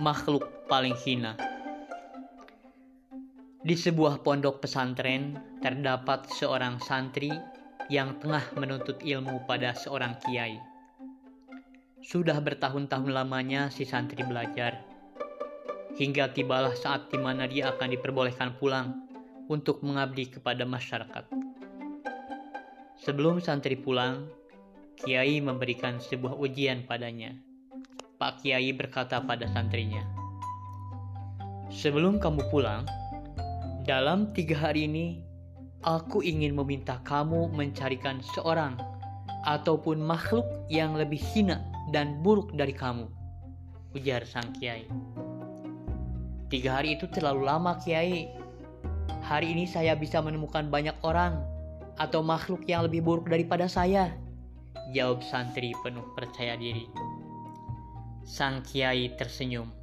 makhluk paling hina. Di sebuah pondok pesantren terdapat seorang santri yang tengah menuntut ilmu pada seorang kiai. Sudah bertahun-tahun lamanya si santri belajar, hingga tibalah saat di mana dia akan diperbolehkan pulang untuk mengabdi kepada masyarakat. Sebelum santri pulang, kiai memberikan sebuah ujian padanya. Pak Kiai berkata pada santrinya, "Sebelum kamu pulang, dalam tiga hari ini, aku ingin meminta kamu mencarikan seorang ataupun makhluk yang lebih hina dan buruk dari kamu." Ujar sang Kiai. Tiga hari itu terlalu lama, Kiai. Hari ini saya bisa menemukan banyak orang atau makhluk yang lebih buruk daripada saya. Jawab santri penuh percaya diri. Sang kiai tersenyum,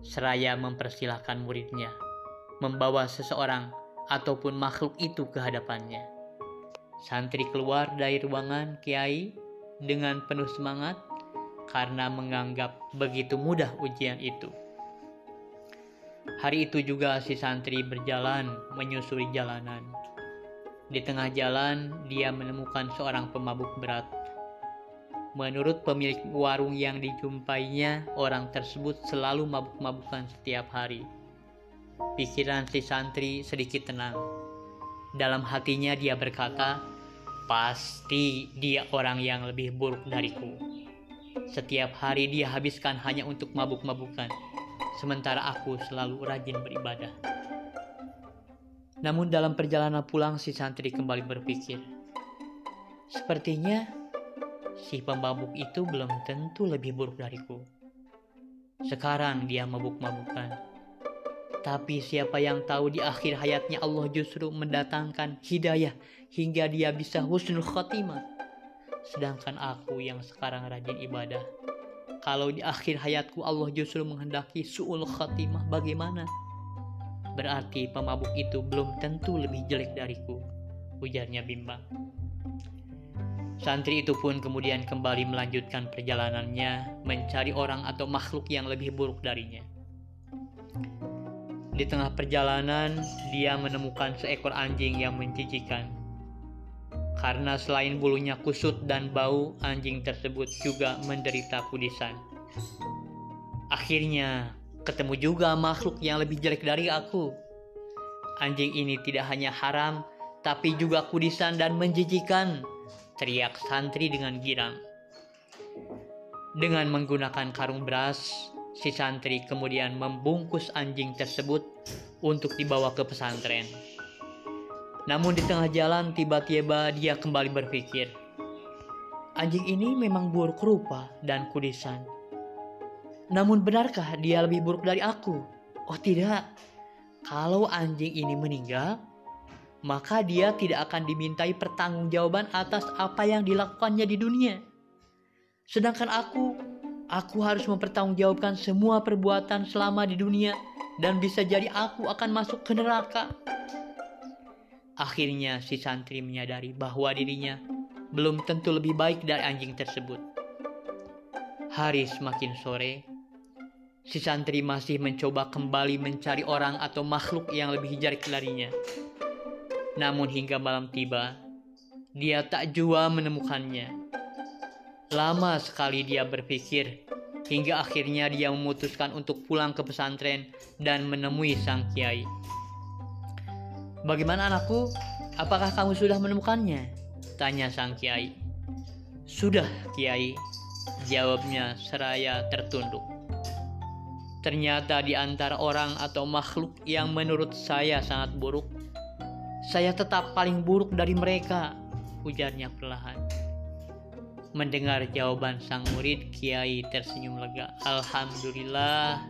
seraya mempersilahkan muridnya membawa seseorang ataupun makhluk itu ke hadapannya. Santri keluar dari ruangan kiai dengan penuh semangat karena menganggap begitu mudah ujian itu. Hari itu juga si santri berjalan menyusuri jalanan. Di tengah jalan, dia menemukan seorang pemabuk berat Menurut pemilik warung yang dijumpainya, orang tersebut selalu mabuk-mabukan setiap hari. Pikiran si santri sedikit tenang. Dalam hatinya dia berkata, "Pasti dia orang yang lebih buruk dariku." Setiap hari dia habiskan hanya untuk mabuk-mabukan, sementara aku selalu rajin beribadah. Namun dalam perjalanan pulang si santri kembali berpikir, "Sepertinya si pemabuk itu belum tentu lebih buruk dariku. Sekarang dia mabuk-mabukan. Tapi siapa yang tahu di akhir hayatnya Allah justru mendatangkan hidayah hingga dia bisa husnul khotimah. Sedangkan aku yang sekarang rajin ibadah. Kalau di akhir hayatku Allah justru menghendaki su'ul khotimah bagaimana? Berarti pemabuk itu belum tentu lebih jelek dariku. Ujarnya bimbang. Santri itu pun kemudian kembali melanjutkan perjalanannya mencari orang atau makhluk yang lebih buruk darinya. Di tengah perjalanan, dia menemukan seekor anjing yang menjijikan. Karena selain bulunya kusut dan bau, anjing tersebut juga menderita kudisan. Akhirnya, ketemu juga makhluk yang lebih jelek dari aku. Anjing ini tidak hanya haram, tapi juga kudisan dan menjijikan teriak santri dengan girang. Dengan menggunakan karung beras, si santri kemudian membungkus anjing tersebut untuk dibawa ke pesantren. Namun di tengah jalan tiba-tiba dia kembali berpikir, anjing ini memang buruk rupa dan kudisan. Namun benarkah dia lebih buruk dari aku? Oh tidak, kalau anjing ini meninggal, maka dia tidak akan dimintai pertanggungjawaban atas apa yang dilakukannya di dunia. Sedangkan aku, aku harus mempertanggungjawabkan semua perbuatan selama di dunia dan bisa jadi aku akan masuk ke neraka. Akhirnya si santri menyadari bahwa dirinya belum tentu lebih baik dari anjing tersebut. Hari semakin sore, si santri masih mencoba kembali mencari orang atau makhluk yang lebih jelek darinya. Namun hingga malam tiba, dia tak jua menemukannya. Lama sekali dia berpikir, hingga akhirnya dia memutuskan untuk pulang ke pesantren dan menemui sang kiai. Bagaimana anakku? Apakah kamu sudah menemukannya? Tanya sang kiai. Sudah, kiai. Jawabnya seraya tertunduk. Ternyata di antara orang atau makhluk yang menurut saya sangat buruk, saya tetap paling buruk dari mereka, ujarnya perlahan. Mendengar jawaban sang murid, Kiai tersenyum lega. Alhamdulillah,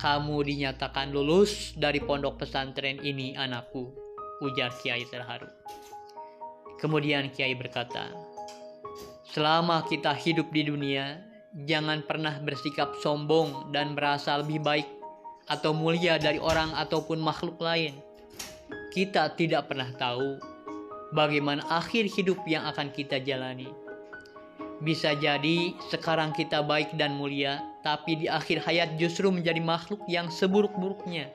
kamu dinyatakan lulus dari pondok pesantren ini anakku, ujar Kiai terharu. Kemudian Kiai berkata, Selama kita hidup di dunia, jangan pernah bersikap sombong dan merasa lebih baik atau mulia dari orang ataupun makhluk lain kita tidak pernah tahu bagaimana akhir hidup yang akan kita jalani. Bisa jadi sekarang kita baik dan mulia, tapi di akhir hayat justru menjadi makhluk yang seburuk-buruknya.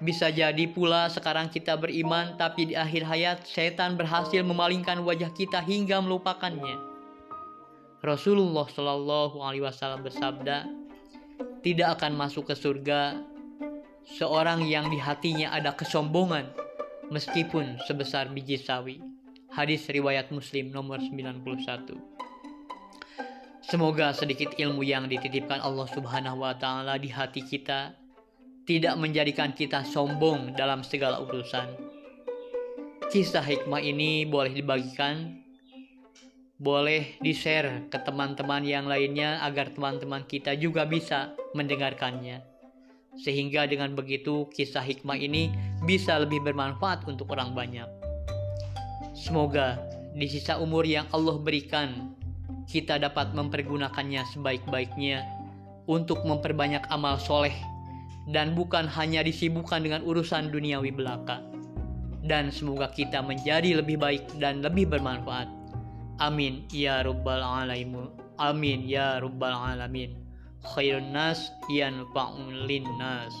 Bisa jadi pula sekarang kita beriman, tapi di akhir hayat setan berhasil memalingkan wajah kita hingga melupakannya. Rasulullah Shallallahu Alaihi Wasallam bersabda, tidak akan masuk ke surga seorang yang di hatinya ada kesombongan meskipun sebesar biji sawi. Hadis riwayat Muslim nomor 91. Semoga sedikit ilmu yang dititipkan Allah Subhanahu wa taala di hati kita tidak menjadikan kita sombong dalam segala urusan. Kisah hikmah ini boleh dibagikan, boleh di-share ke teman-teman yang lainnya agar teman-teman kita juga bisa mendengarkannya. Sehingga dengan begitu kisah hikmah ini bisa lebih bermanfaat untuk orang banyak. Semoga di sisa umur yang Allah berikan kita dapat mempergunakannya sebaik-baiknya untuk memperbanyak amal soleh dan bukan hanya disibukkan dengan urusan duniawi belaka. Dan semoga kita menjadi lebih baik dan lebih bermanfaat. Amin ya rabbal alamin. Amin ya rabbal alamin khairun nas yanfa'un linnas